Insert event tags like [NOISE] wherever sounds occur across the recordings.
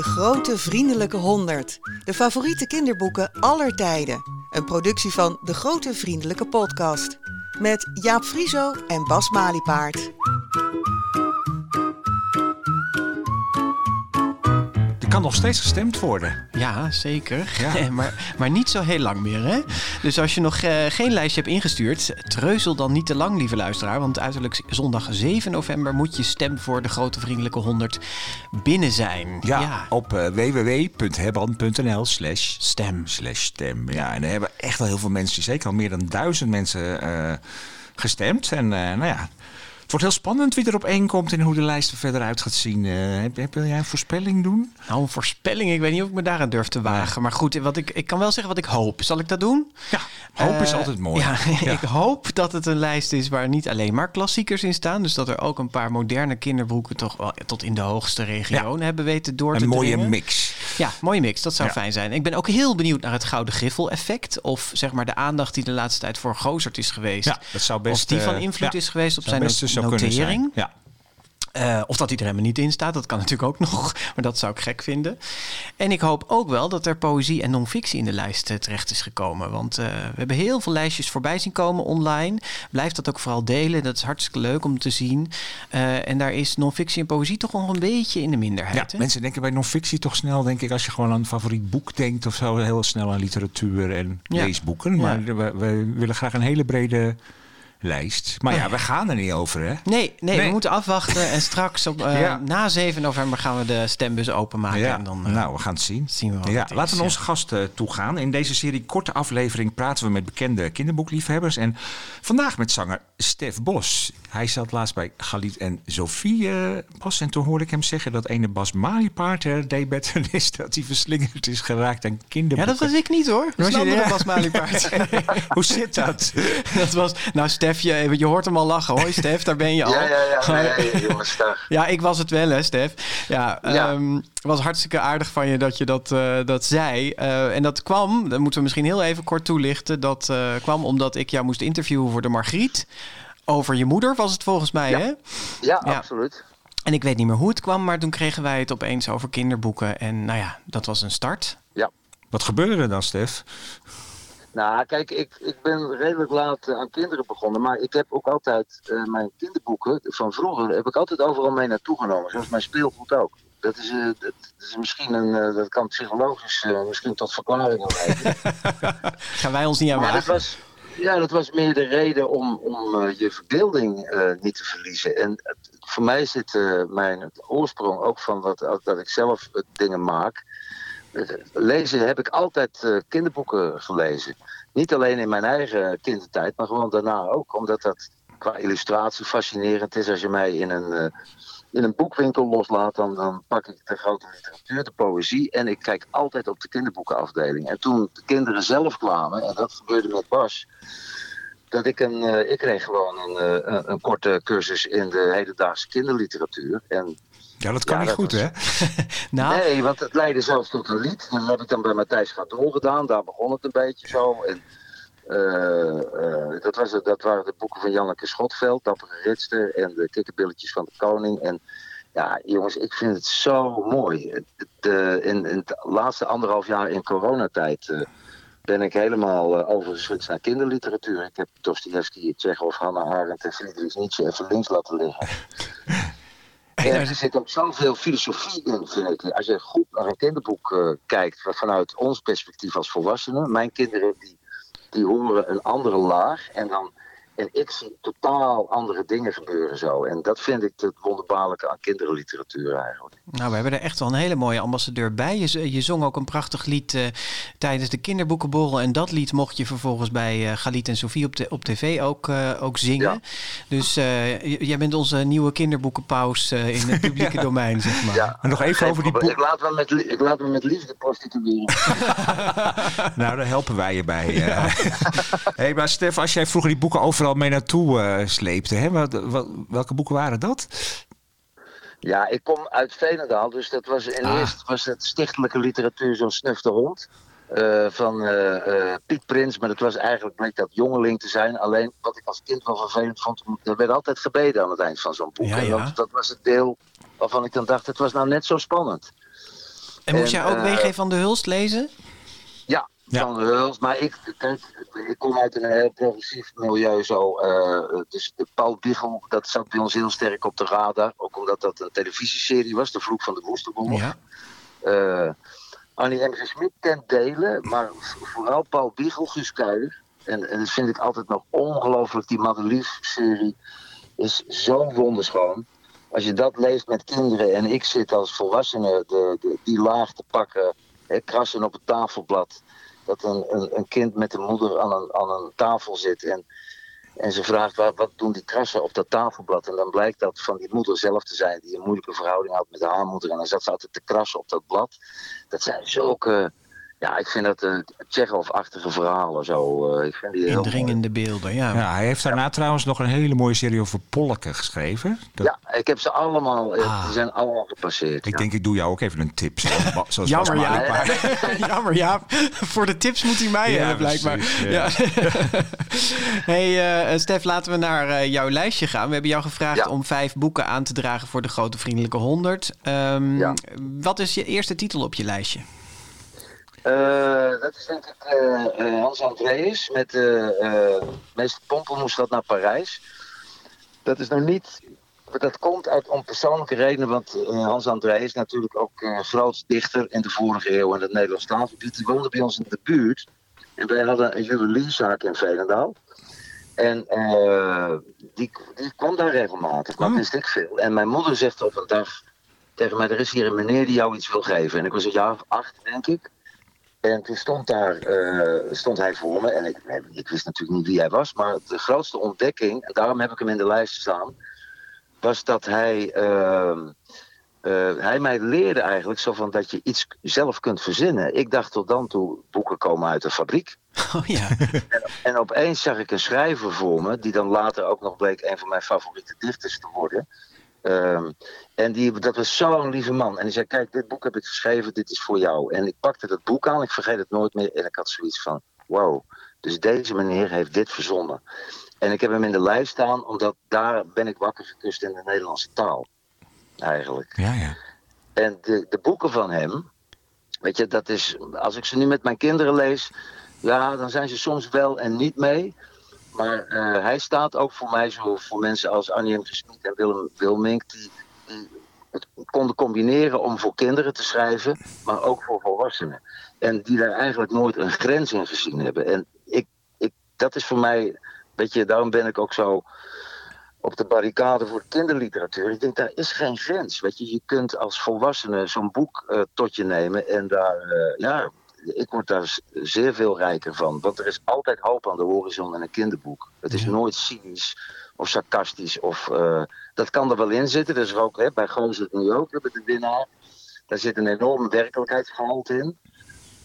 De Grote Vriendelijke Honderd. De favoriete kinderboeken aller tijden. Een productie van De Grote Vriendelijke Podcast. Met Jaap Frieso en Bas Maliepaard. Er kan nog steeds gestemd worden. Ja, zeker. Ja. [LAUGHS] maar, maar niet zo heel lang meer, hè? Dus als je nog eh, geen lijstje hebt ingestuurd, treuzel dan niet te lang, lieve luisteraar. Want uiterlijk zondag 7 november moet je stem voor de Grote Vriendelijke 100 binnen zijn. Ja, op uh, www.hebban.nl slash Stem. slash stem. Ja, en er hebben echt al heel veel mensen, zeker al meer dan duizend mensen eh, gestemd. En eh, nou ja, wordt heel spannend wie er op één komt en hoe de lijst er verder uit gaat zien. Eh, heb, heb- wil jij een voorspelling doen? Nou, een voorspelling, ik weet niet of ik me daaraan durf te wagen. Maar goed, wat ik, ik kan wel zeggen wat ik hoop. Zal ik dat doen? Ja, hoop is Eh, altijd mooi. Ja, [LAUGHS] Ja. ik hoop dat het een lijst is waar niet alleen maar klassiekers in staan. Dus dat er ook een paar moderne kinderboeken toch wel tot in de hoogste regionen hebben weten door te Een mooie dringen. mix. Ja, mooie mix. Dat zou Ja. fijn zijn. Ik ben ook heel benieuwd naar het Gouden Griffel-effect. Of zeg maar de aandacht die de laatste tijd voor Gozert is geweest. Ja, dat zou best, of die van eh, invloed is geweest op zijn best not- zo kunnen zijn. notering. Ja. Eh, of dat hij er helemaal niet in staat, dat kan [LAUGHS] natuurlijk ook nog. Maar dat zou ik gek vinden. En ik hoop ook wel dat er poëzie en non-fictie in de lijst eh, terecht is gekomen. Want eh, we hebben heel veel lijstjes voorbij zien komen online. Blijf dat ook vooral delen. Dat is hartstikke leuk om te zien. En daar is non-fictie en poëzie toch nog een beetje in de Ja, minderheid. hè? mensen denken bij non-fictie toch snel, denk ik, als je gewoon aan een favoriet boek denkt of zo, heel snel aan literatuur en Ja. leesboeken. Maar we, we willen graag een hele brede lijst. Maar ja, we gaan er niet over, hè? Nee, nee, Nee. we moeten afwachten. En straks op, [LAUGHS] eh, Ja. na 7 november gaan we de stembus openmaken. Ja, En dan, eh, nou, we gaan het zien. zien we wat ja, is, laten we naar ja. onze gast eh, toe gaan. In deze serie korte aflevering praten we met bekende kinderboekliefhebbers. En vandaag met zanger Stef Bos. Hij zat laatst bij Galit en Sophie eh, Bos. En toen hoorde ik hem zeggen dat ene Bas Maliepaard er is [LAUGHS] dat hij verslingerd is geraakt aan Ja, kinderboeken. dat was ik niet hoor. Dat Was een andere ja. Bas Maliepaard. [LAUGHS] Hoe zit dat? dat was, nou Stef, je, je hoort hem al lachen. Hoi Stef, daar ben je [LAUGHS] al. Ja, ja, ja. Hoi. Nee, jongens, dag. [LAUGHS] Ja, ik was het wel, hè, Stef. Ja, Ja. ehm, het was hartstikke aardig van je dat je dat, eh, dat zei. Eh, en dat kwam, dat moeten we misschien heel even kort toelichten. Dat eh, kwam omdat ik jou moest interviewen voor de Margriet. Over je moeder was het volgens mij, Ja. hè? Ja, Ja. absoluut. En ik weet niet meer hoe het kwam, maar toen kregen wij het opeens over kinderboeken. En nou ja, dat was een start. Ja. Wat gebeurde er dan, Stef? Nou, kijk, ik, ik ben redelijk laat eh, aan kinderen begonnen. Maar ik heb ook altijd eh, mijn kinderboeken van vroeger... heb ik altijd overal mee naartoe genomen. Zoals mijn speelgoed ook. Dat is, eh, dat is misschien een... dat kan psychologisch misschien tot verklaringen [LAUGHS] leiden. Gaan wij ons niet aan Maar dat wagen. was, ja, dat was meer de reden om, om je verbeelding niet te verliezen. En voor mij zit mijn oorsprong ook van dat, dat ik zelf dingen maak. Eh, Lezen heb ik altijd eh, kinderboeken gelezen. Niet alleen in mijn eigen kindertijd, maar gewoon daarna ook. Omdat dat qua illustratie fascinerend is. Als je mij in een, eh, in een boekwinkel loslaat, dan, dan pak ik de grote literatuur, de poëzie. En ik kijk altijd op de kinderboekenafdeling. En toen de kinderen zelf kwamen, en dat gebeurde met Bas. Dat ik een, ik kreeg gewoon een, een, een korte cursus in de hedendaagse kinderliteratuur. En Ja, dat kan Ja, niet dat goed, was- hè? [LAUGHS] Nou, Nee, want het leidde zelfs tot een lied. Dat heb ik dan bij Matthijs Gadol gedaan. Daar begon het een beetje zo. En, eh, eh, dat, was het, dat waren de boeken van Janneke Schotveld, Dappere Ritster en de Kikkerbilletjes van de Koning. En ja, jongens, ik vind het zo mooi. De, in, in het laatste anderhalf jaar in coronatijd eh, ben ik helemaal eh, overgeswitcht naar kinderliteratuur. Ik heb Dostoevsky, Tsjechov, Hannah Arendt en Friedrich Nietzsche even links laten liggen. [LAUGHS] En er zit ook zoveel filosofie in, vind ik. Als je goed naar een kinderboek eh, kijkt, vanuit ons perspectief als volwassenen. Mijn kinderen die, die horen een andere laag. En, dan, ik zie totaal andere dingen gebeuren zo. En dat vind ik het wonderbaarlijke aan kinderliteratuur eigenlijk. Nou, we hebben er echt wel een hele mooie ambassadeur bij. Je, je zong ook een prachtig lied eh, tijdens de kinderboekenborrel. En dat lied mocht je vervolgens bij eh Galit en Sofie op, de, op tv ook, eh, ook zingen. Ja. Dus eh, jij bent onze nieuwe kinderboekenpaus in het [LAUGHS] publieke domein, zeg maar. Ja. En nog even Geen over die probleem. boek. Ik laat me met, li- ik laat me met liefde prostitueren. [LAUGHS] Nou, daar helpen wij je bij. eh. [LAUGHS] hey, maar Stef, als jij vroeger die boeken overal mee naartoe eh, sleepte, hè, wat, wat- welke boeken waren dat? Ja, ik kom uit Veenendaal, dus dat was in Ah. eerst was het stichtelijke literatuur zo'n snuf de hond. eh, van eh, Piet Prins, maar dat was eigenlijk bleek dat jongeling te zijn. Alleen wat ik als kind wel vervelend vond, er werd altijd gebeden aan het eind van zo'n boek. Ja, ja. dat, dat was het deel waarvan ik dan dacht, het was nou net zo spannend. En moest jij ook WG van de Hulst lezen? Ja, van de. Maar ik, kijk, ik kom uit een heel progressief milieu zo. eh, dus de Paul Biegel, dat zat bij ons heel sterk op de radar. Ook omdat dat een televisieserie was, De Vloek van de Woestenboel. Ja. Eh, Annie M. Schmid kent delen, maar vooral Paul Biegel, Guus Kuijer. En, en dat vind ik altijd nog ongelooflijk. Die Madelief-serie is zo wonderschoon. Als je dat leest met kinderen en ik zit als volwassene de, de, die laag te pakken, hè, krassen op het tafelblad. Dat een, een, een kind met een moeder aan een, aan een tafel zit en, en ze vraagt wat, wat doen die krassen op dat tafelblad. En dan blijkt dat van die moeder zelf te zijn die een moeilijke verhouding had met haar moeder. En dan zat ze altijd te krassen op dat blad. Dat zijn zulke, ja, ik vind dat uh, Tsjechov-achtige verhalen zo. eh, ik vind die heel. Indringende beelden, ja. Ja, hij heeft daarna trouwens nog een hele mooie serie over Polken geschreven. Dat- Ja, ik heb ze allemaal, eh, Ah. die zijn allemaal gepasseerd. Ik ja. denk, ik doe jou ook even een tip. Zoals, [LAUGHS] Jammer. [LAUGHS] Jammer, ja. Voor de tips moet hij mij Ja, hebben, blijkbaar. precies, Ja. ja. [LAUGHS] hey, eh, Stef, laten we naar eh, jouw lijstje gaan. We hebben jou gevraagd Ja. om vijf boeken aan te dragen voor de Grote Vriendelijke 100. Ehm, Ja. Wat is je eerste titel op je lijstje? Eh, dat is denk ik eh, Hans Andreas met meester Pompelmoes gaat naar Parijs. Dat is nog niet. Dat komt uit om persoonlijke redenen, want Hans Andreas is natuurlijk ook een groot dichter in de vorige eeuw in het Nederlands taalgebied. Die woonde bij ons in de buurt. En wij hadden een juwelierzaak in Veenendaal. En die, die kwam daar regelmatig, dat Oh. wist ik veel. En mijn moeder zegt op een dag tegen mij: Er is hier een meneer die jou iets wil geven. En ik was een jaar of acht, denk ik. En toen stond, daar, eh, stond hij voor me. En ik, ik wist natuurlijk niet wie hij was. Maar de grootste ontdekking, en daarom heb ik hem in de lijst staan. was dat hij. ehm, eh, hij mij leerde eigenlijk zo van dat je iets zelf kunt verzinnen. Ik dacht tot dan toe, boeken komen uit de fabriek. [LAUGHS] Oh ja. En opeens zag ik een schrijver voor me, die dan later ook nog bleek een van mijn favoriete dichters te worden. Ehm, en die, dat was zo'n lieve man. En die zei: Kijk, dit boek heb ik geschreven, dit is voor jou. En ik pakte dat boek aan, ik vergeet het nooit meer. En ik had zoiets van: Wow, dus deze meneer heeft dit verzonnen. En ik heb hem in de lijst staan, omdat daar ben ik wakker gekust in de Nederlandse taal. Eigenlijk. Ja, ja. En de, de boeken van hem, weet je, dat is, als ik ze nu met mijn kinderen lees, ja, dan zijn ze soms wel en niet mee. Maar eh, hij staat ook voor mij zo voor mensen als Annie M. En Willem Wilmink, die, die het konden combineren om voor kinderen te schrijven, maar ook voor volwassenen. En die daar eigenlijk nooit een grens in gezien hebben. En ik, ik, dat is voor mij, weet je, daarom ben ik ook zo op de barricade voor de kinderliteratuur. Ik denk, daar is geen grens. Weet je, je kunt als volwassene zo'n boek eh, tot je nemen en daar, eh, ja, ik word daar zeer veel rijker van. Want er is altijd hoop aan de horizon in een kinderboek. Het is nooit cynisch of sarcastisch. Of, eh, dat kan er wel in zitten. Dus ook hè, bij zit nu ook, met de winnaar. Daar zit een enorme werkelijkheidsgehalte in.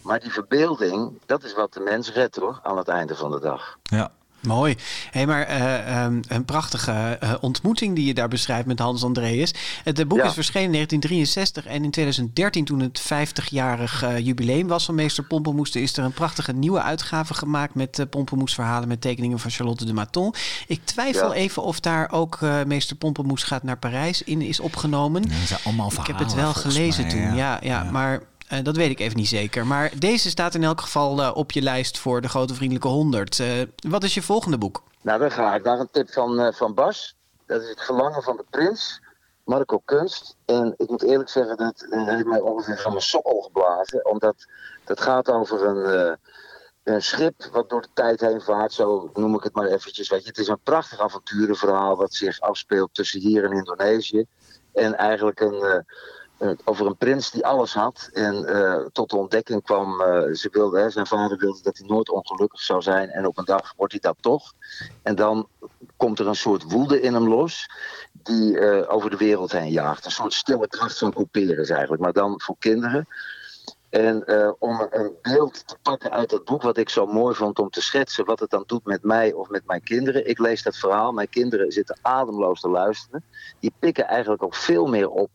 Maar die verbeelding, dat is wat de mens redt hoor, aan het einde van de dag. ja. Mooi. Hé, maar eh, ehm, een prachtige eh, ontmoeting die je daar beschrijft met Hans Andreas. Het boek Ja. is verschenen in 1963 en in 2013, toen het 50-jarig eh, jubileum was van Meester Pompenmoes, is er een prachtige nieuwe uitgave gemaakt met uh, Pompenmoes verhalen met tekeningen van Charlotte de Maton. Ik twijfel Ja. even of daar ook Meester Pompenmoes gaat naar Parijs in is opgenomen. Dat zijn allemaal Ik heb het wel gelezen mij, toen, ja, ja, maar eh, dat weet ik even niet zeker. Maar deze staat in elk geval eh, op je lijst voor de Grote Vriendelijke 100. Eh, wat is je volgende boek? Nou, dan ga ik naar een tip van, van Bas. Dat is het verlangen van de prins, Marco Kunst. En ik moet eerlijk zeggen, dat heeft mij ongeveer van mijn sokkel geblazen. Omdat dat gaat over een, een schip wat door de tijd heen vaart. Zo noem ik het maar eventjes. Weet je. Het is een prachtig avonturenverhaal wat zich afspeelt tussen hier en Indonesië. En eigenlijk een, over een prins die alles had. En eh, tot de ontdekking kwam, eh, ze wilde, hè, zijn vader wilde dat hij nooit ongelukkig zou zijn. En op een dag wordt hij dat toch. En dan komt er een soort woede in hem los. Die eh, over de wereld heen jaagt. Een soort stille kracht van Couperus eigenlijk. Maar dan voor kinderen. En eh, om een beeld te pakken uit dat boek, wat ik zo mooi vond om te schetsen, wat het dan doet met mij of met mijn kinderen. Ik lees dat verhaal, mijn kinderen zitten ademloos te luisteren. Die pikken eigenlijk ook veel meer op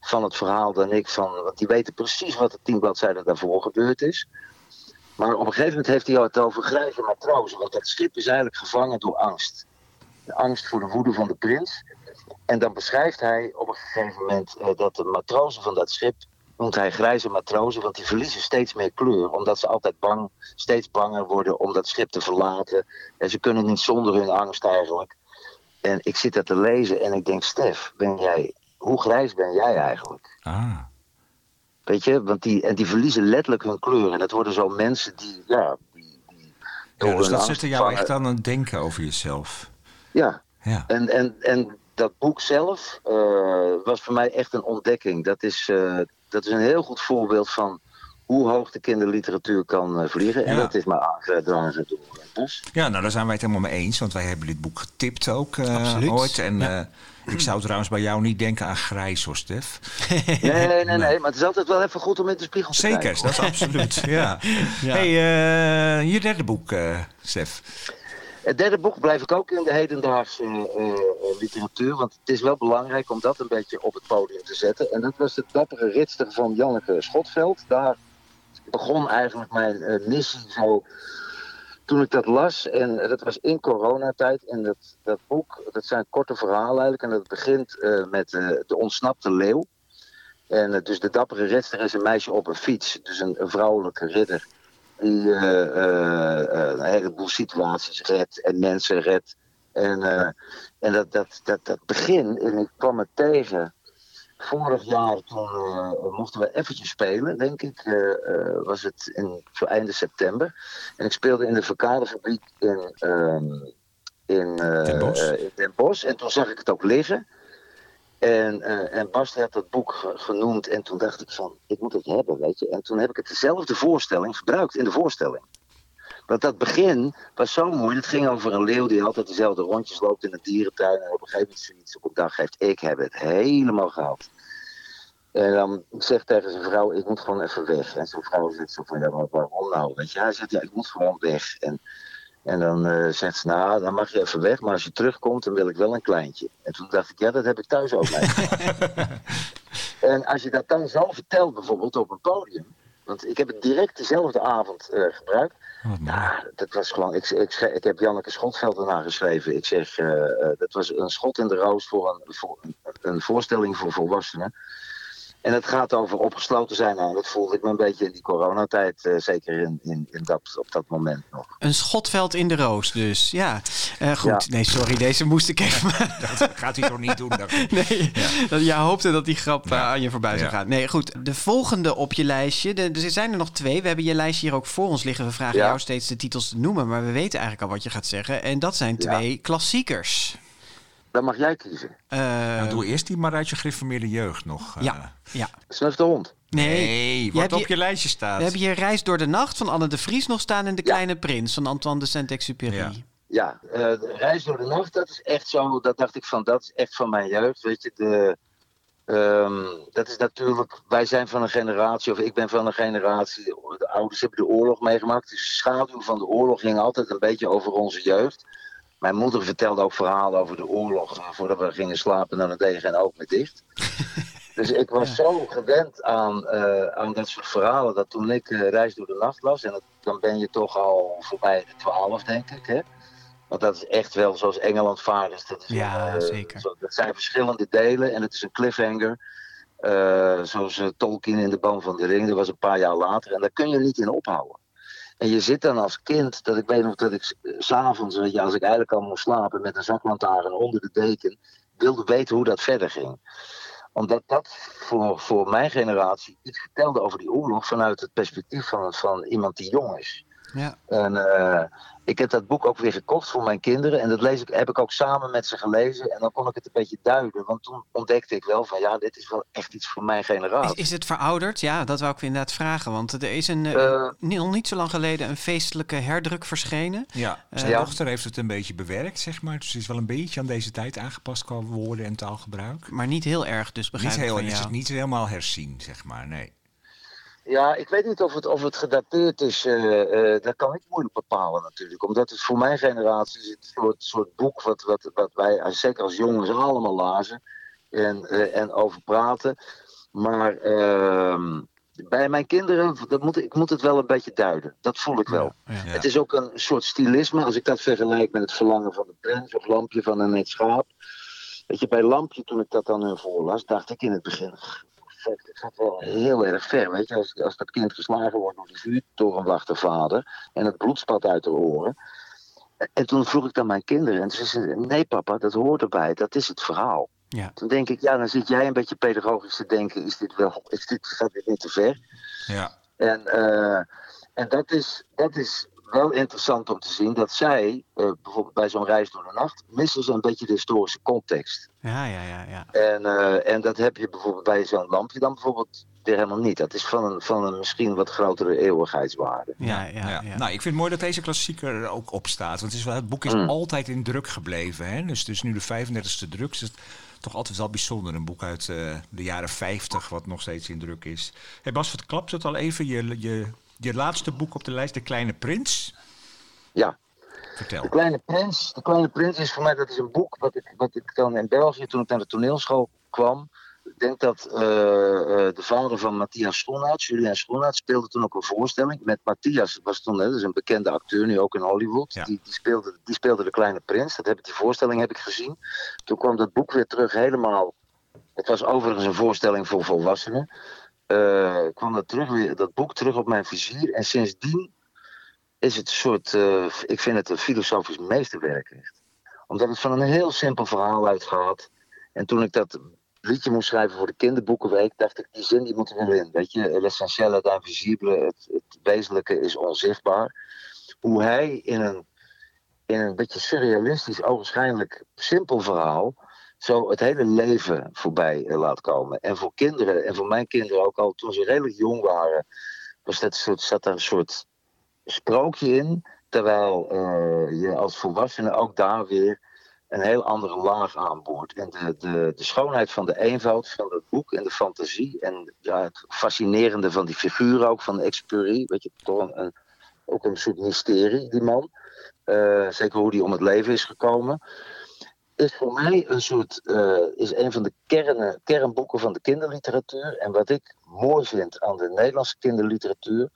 van het verhaal dan ik. Van, want die weten precies wat er tien bladzijden daarvoor gebeurd is. Maar op een gegeven moment heeft hij het over grijze matrozen. Want dat schip is eigenlijk gevangen door angst. De angst voor de woede van de prins. En dan beschrijft hij op een gegeven moment eh, dat de matrozen van dat schip noemt hij grijze matrozen, want die verliezen steeds meer kleur. Omdat ze altijd bang, steeds banger worden om dat schip te verlaten. En ze kunnen niet zonder hun angst eigenlijk. En ik zit dat te lezen en ik denk, Stef, ben jij, hoe grijs ben jij eigenlijk? Ah. Weet je, want die, en die verliezen letterlijk hun kleur. En dat worden zo mensen die, ja, die, die Ja, dus dat angst zette jou vangen- echt aan het denken over jezelf. Ja, Ja. en, en, en dat boek zelf eh, was voor mij echt een ontdekking. Dat is, eh, dat is een heel goed voorbeeld van hoe hoog de kinderliteratuur kan eh, vliegen. En dat is door eh, Bos. Ja, nou daar zijn wij het helemaal mee eens. Want wij hebben dit boek getipt ook eh, Absoluut. ooit. En Ja. eh, ik zou trouwens bij jou niet denken aan grijs hoor, Stef. [LAUGHS] Nee, nee, nee, nee, maar het is altijd wel even goed om in de spiegel te Zeker, kijken. dat is absoluut. Ja. [LAUGHS] Ja. Hey, eh, je derde boek, eh Stef. Het derde boek blijf ik ook in de hedendaagse eh, eh, literatuur. Want het is wel belangrijk om dat een beetje op het podium te zetten. En dat was de dappere ritster van Janneke Schotveld. Daar begon eigenlijk mijn eh, missie zo toen ik dat las. En dat was in coronatijd. En dat, dat boek, dat zijn korte verhalen eigenlijk. En dat begint met de ontsnapte leeuw. En dus de dappere ritster is een meisje op een fiets. Dus een vrouwelijke ridder die eh, eh, eh, een heleboel situaties redt en mensen redt. En, en dat, dat, dat, dat begin, en ik kwam het tegen vorig jaar, toen mochten we eventjes spelen, denk ik, eh, was het in, zo einde september. En ik speelde in de verkaderfabriek in, ehm, in, in Den Bosch. En toen zag ik het ook liggen. En, eh en Bas had dat boek ge- genoemd en toen dacht ik van, ik moet het hebben, weet je. En toen heb ik het dezelfde voorstelling gebruikt in de voorstelling. Want dat begin was zo mooi. Het ging over een leeuw die altijd dezelfde rondjes loopt in een dierentuin. En op een gegeven moment zoiets op dag heeft, ik heb het helemaal gehad. En dan zegt tegen zijn vrouw, ik moet gewoon even weg. En zijn vrouw zegt zo van, ja, maar waarom nou? Weet je, hij zegt, ja, ik moet gewoon weg. En, en dan eh, zegt ze, nou, dan mag je even weg. Maar als je terugkomt, dan wil ik wel een kleintje. En toen dacht ik, ja, dat heb ik thuis ook [LAUGHS] en als je dat dan zo vertelt, bijvoorbeeld op een podium. Want ik heb het direct dezelfde avond eh, gebruikt. Ja, dat was gewoon. Ik, ik, ik heb Janneke Schotveld erna geschreven. Ik zeg, eh, dat was een schot in de roos voor een, voor een voorstelling voor volwassenen. En het gaat over opgesloten zijn. Nou, dat voelde ik me een beetje in die coronatijd, eh, zeker in, in, in dat, op dat moment nog. Een schotveld in de roos dus, ja. Eh, goed, Ja. nee, sorry, deze moest ik even... Dat gaat hij toch niet doen? dacht ik. [LAUGHS] Nee, dat, jij hoopte dat die grap Ja. eh, aan je voorbij zou Ja. gaan. Nee, goed. De volgende op je lijstje. De, er zijn er nog twee. We hebben je lijstje hier ook voor ons liggen. We vragen Ja. jou steeds de titels te noemen. Maar we weten eigenlijk al wat je gaat zeggen. En dat zijn Ja. twee klassiekers. Dan mag jij kiezen. Eh, Nou, doe eerst die maar uit je gereformeerde jeugd nog. eh. ja, ja. Snuf de hond. Nee, Nee, je wat op je- je lijstje staat. we hebben hier Reis door de Nacht van Anne de Vries nog staan... en De Ja. Kleine Prins van Antoine de Saint-Exupéry. Ja. Ja, eh, de reis door de nacht, dat is echt zo. Dat dacht ik van, dat is echt van mijn jeugd. Weet je, de, ehm, dat is natuurlijk. Wij zijn van een generatie, of ik ben van een generatie. De ouders hebben de oorlog meegemaakt. Dus de schaduw van de oorlog ging altijd een beetje over onze jeugd. Mijn moeder vertelde ook verhalen over de oorlog. eh, Voordat we gingen slapen, dan deed je geen oog meer dicht. [LAUGHS] Dus ik was zo gewend aan, eh, aan dat soort verhalen. Dat toen ik eh, Reis door de Nacht las. En dat, dan ben je toch al voorbij de twaalf, denk ik. Hè? Want dat is echt wel zoals Engeland vaart. Dat, is Ja, zeker. zo- dat zijn verschillende delen en het is een cliffhanger. Zoals Tolkien in de Boom van de Ring. Dat was een paar jaar later. En daar kun je niet in ophouden. En je zit dan als kind, dat ik weet nog dat ik eh, s'avonds, weet je, als ik eigenlijk al moest slapen met een zaklantaarn onder de deken, wilde weten hoe dat verder ging. Omdat dat voor, voor mijn generatie iets vertelde over die oorlog vanuit het perspectief van, van iemand die jong is. Ja. En eh, ik heb dat boek ook weer gekocht voor mijn kinderen. En dat lees ik, heb ik ook samen met ze gelezen. En dan kon ik het een beetje duiden. Want toen ontdekte ik wel van ja, dit is wel echt iets voor mijn Is, generatie. is het verouderd? Ja, dat wou ik inderdaad vragen. Want er is een, Eh. niet- nog niet zo lang geleden een feestelijke herdruk verschenen. Ja, zijn dochter heeft het een beetje bewerkt, zeg maar. Dus het is wel een beetje aan deze tijd aangepast qua woorden en taalgebruik. Maar niet heel erg, dus begrijp Niet ik heel, van het is jou. niet helemaal herzien, zeg maar. Nee. Ja, ik weet niet of het, of het gedateerd is. eh, eh, dat kan ik moeilijk bepalen natuurlijk. Omdat het voor mijn generatie is het een soort, soort boek wat, wat, wat wij, als- zeker als jongens, allemaal lazen. En, eh, en over praten. Maar ehm, bij mijn kinderen, dat moet, ik moet het wel een beetje duiden. Dat voel ik wel. Ja. Ja. Het is ook een soort stilisme. Als ik dat vergelijk met het verlangen van de prins of lampje van een net schaap. Weet je, bij lampje, toen ik dat aan hun voorlas, dacht ik in het begin. Gaat, gaat wel heel erg ver. Weet je, als, als dat kind geslagen wordt door de vuurtorenwachtervader en het bloed spat uit de oren. En toen vroeg ik aan mijn kinderen en ze zeiden, nee papa, dat hoort erbij, dat is het verhaal. Ja. Toen denk ik, ja, dan zit jij een beetje pedagogisch te denken, is dit wel, is dit, gaat dit niet te ver? Ja. En, eh, en dat, is, dat is wel interessant om te zien dat zij, eh, bijvoorbeeld bij zo'n reis door de nacht, missen ze een beetje de historische context. Ja, ja, ja, ja. En, eh, en dat heb je bijvoorbeeld bij zo'n lampje dan bijvoorbeeld weer helemaal niet. Dat is van een, van een misschien wat grotere eeuwigheidswaarde. Ja, ja, Ja. ja. Nou, ik vind het mooi dat deze klassieker er ook op staat. Want het, is wel, het boek is Mm. altijd in druk gebleven. Hè? Dus het is nu de 35e druk. Dus het is toch altijd wel bijzonder. Een boek uit eh, de jaren 50, wat nog steeds in druk is. Hey Bas, wat klapt het al even? Je, je, je laatste boek op de lijst, De Kleine Prins. Ja, Vertel. De Kleine Prins. De Kleine Prins is voor mij dat is een boek wat ik, wat ik dan in België, toen ik naar de toneelschool kwam. Ik denk dat eh, eh, de vader van Matthias Schoenaerts, Julien Schoenaerts, speelde toen ook een voorstelling. Met Matthias, was toen hè, dat is een bekende acteur, nu ook in Hollywood. Ja. Die, die, speelde, die speelde de Kleine Prins. Dat heb ik, die voorstelling heb ik gezien. Toen kwam dat boek weer terug helemaal. Het was overigens een voorstelling voor volwassenen. Eh, kwam dat, terug dat boek terug op mijn vizier. En sindsdien is het een soort, eh, ik vind het een filosofisch meesterwerk. Omdat het van een heel simpel verhaal uitgaat. En toen ik dat liedje moest schrijven voor de kinderboekenweek, dacht ik, die zin die moet er wel in. Weet je, l'essentiële est invisible, het, het wezenlijke is onzichtbaar. Hoe hij in een, in een beetje surrealistisch, ogenschijnlijk simpel verhaal, zo het hele leven voorbij eh, laat komen. En voor kinderen, en voor mijn kinderen ook al toen ze redelijk jong waren, was dat soort, zat daar een soort sprookje in. Terwijl eh, je als volwassene ook daar weer een heel andere laag aanboort. En de, de, de schoonheid van de eenvoud van het boek en de fantasie. En ja, het fascinerende van die figuur ook, van Exupéry. Weet je, toch een, een- ook een soort mysterie, die man. Eh, zeker hoe die om het leven is gekomen. Is voor mij een soort, eh, is een van de kernen, kernboeken van de kinderliteratuur. En wat ik mooi vind aan de Nederlandse kinderliteratuur,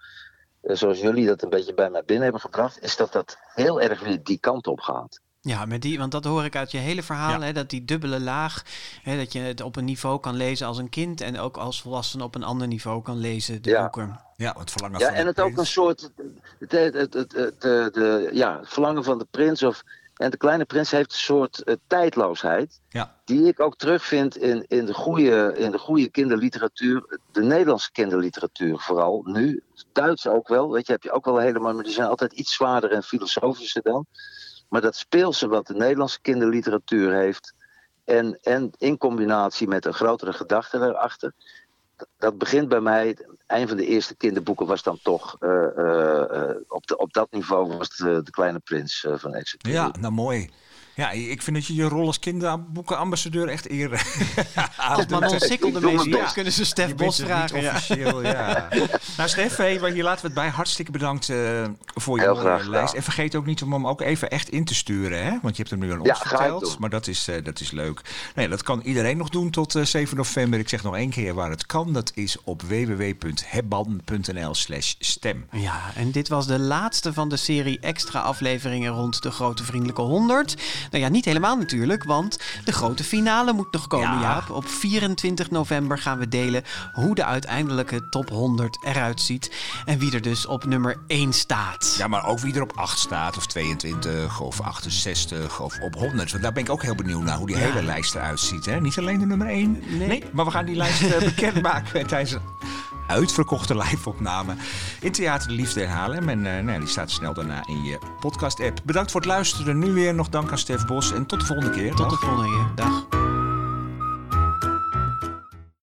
eh, zoals jullie dat een beetje bij mij binnen hebben gebracht, is dat dat heel erg weer die kant op gaat. Ja, met die, want dat hoor ik uit je hele verhaal, Ja. hè, dat die dubbele laag, hè, dat je het op een niveau kan lezen als een kind en ook als volwassene op een ander niveau kan lezen, de Ja. boeken. Ja, het verlangen Ja, van en de het ook prins. een soort. Het, het, het, het, het, de, de- ja, het verlangen van de prins. Of, en de kleine prins heeft een soort eh, tijdloosheid. Ja. Die ik ook terugvind in, in, de goede, in de goede kinderliteratuur. De Nederlandse kinderliteratuur vooral. Nu, Duits ook wel. Weet je, heb je ook wel helemaal. Maar die zijn altijd iets zwaarder en filosofischer dan. Maar dat speelse wat de Nederlandse kinderliteratuur heeft. En, en in combinatie met een grotere gedachte erachter. Dat- begint bij mij. Een van de eerste kinderboeken was dan toch. eh, eh, eh, op, de, op dat niveau was eh, De Kleine Prins van Executive. Ja, nou mooi. Ja, ik vind dat je je rol als kinderboekenambassadeur echt eer Als Manon Sikkel Ik doe ermee mijn ziet, best. kunnen ze Stef Je bent Bos er vragen. niet Ja. officieel, ja. [LAUGHS] nou, Stef, hey, maar hier laten we het bij. Hartstikke bedankt eh, voor je Heel graag lijst. En vergeet ook niet om hem ook even echt in te sturen, hè? Want je hebt hem nu aan ons Ja, verteld. Maar dat is, eh, dat is leuk. Nee, dat kan iedereen nog doen tot eh, 7 november. Ik zeg nog één keer waar het kan. Dat is op www.hebban.nl slash stem. Ja, en dit was de laatste van de serie extra afleveringen rond de Grote Vriendelijke 100. Nou ja, niet helemaal natuurlijk, want de grote finale moet nog komen, Ja. Jaap. Op 24 november gaan we delen hoe de uiteindelijke top 100 eruit ziet. En wie er dus op nummer 1 staat. Ja, maar ook wie er op 8 staat, of 22, of 68, of op 100. Want daar ben ik ook heel benieuwd naar hoe die Ja. hele lijst eruit ziet. Hè? Niet alleen de nummer 1. Nee. maar we gaan die lijst eh, bekendmaken [LAUGHS] tijdens uitverkochte live-opname in Theater de Liefde in Haarlem. En eh, nou, ja, die staat snel daarna in je podcast-app. Bedankt voor het luisteren. Nu weer nog dank aan Stef Bos en tot de volgende keer. Tot Dag. de volgende keer. Dag.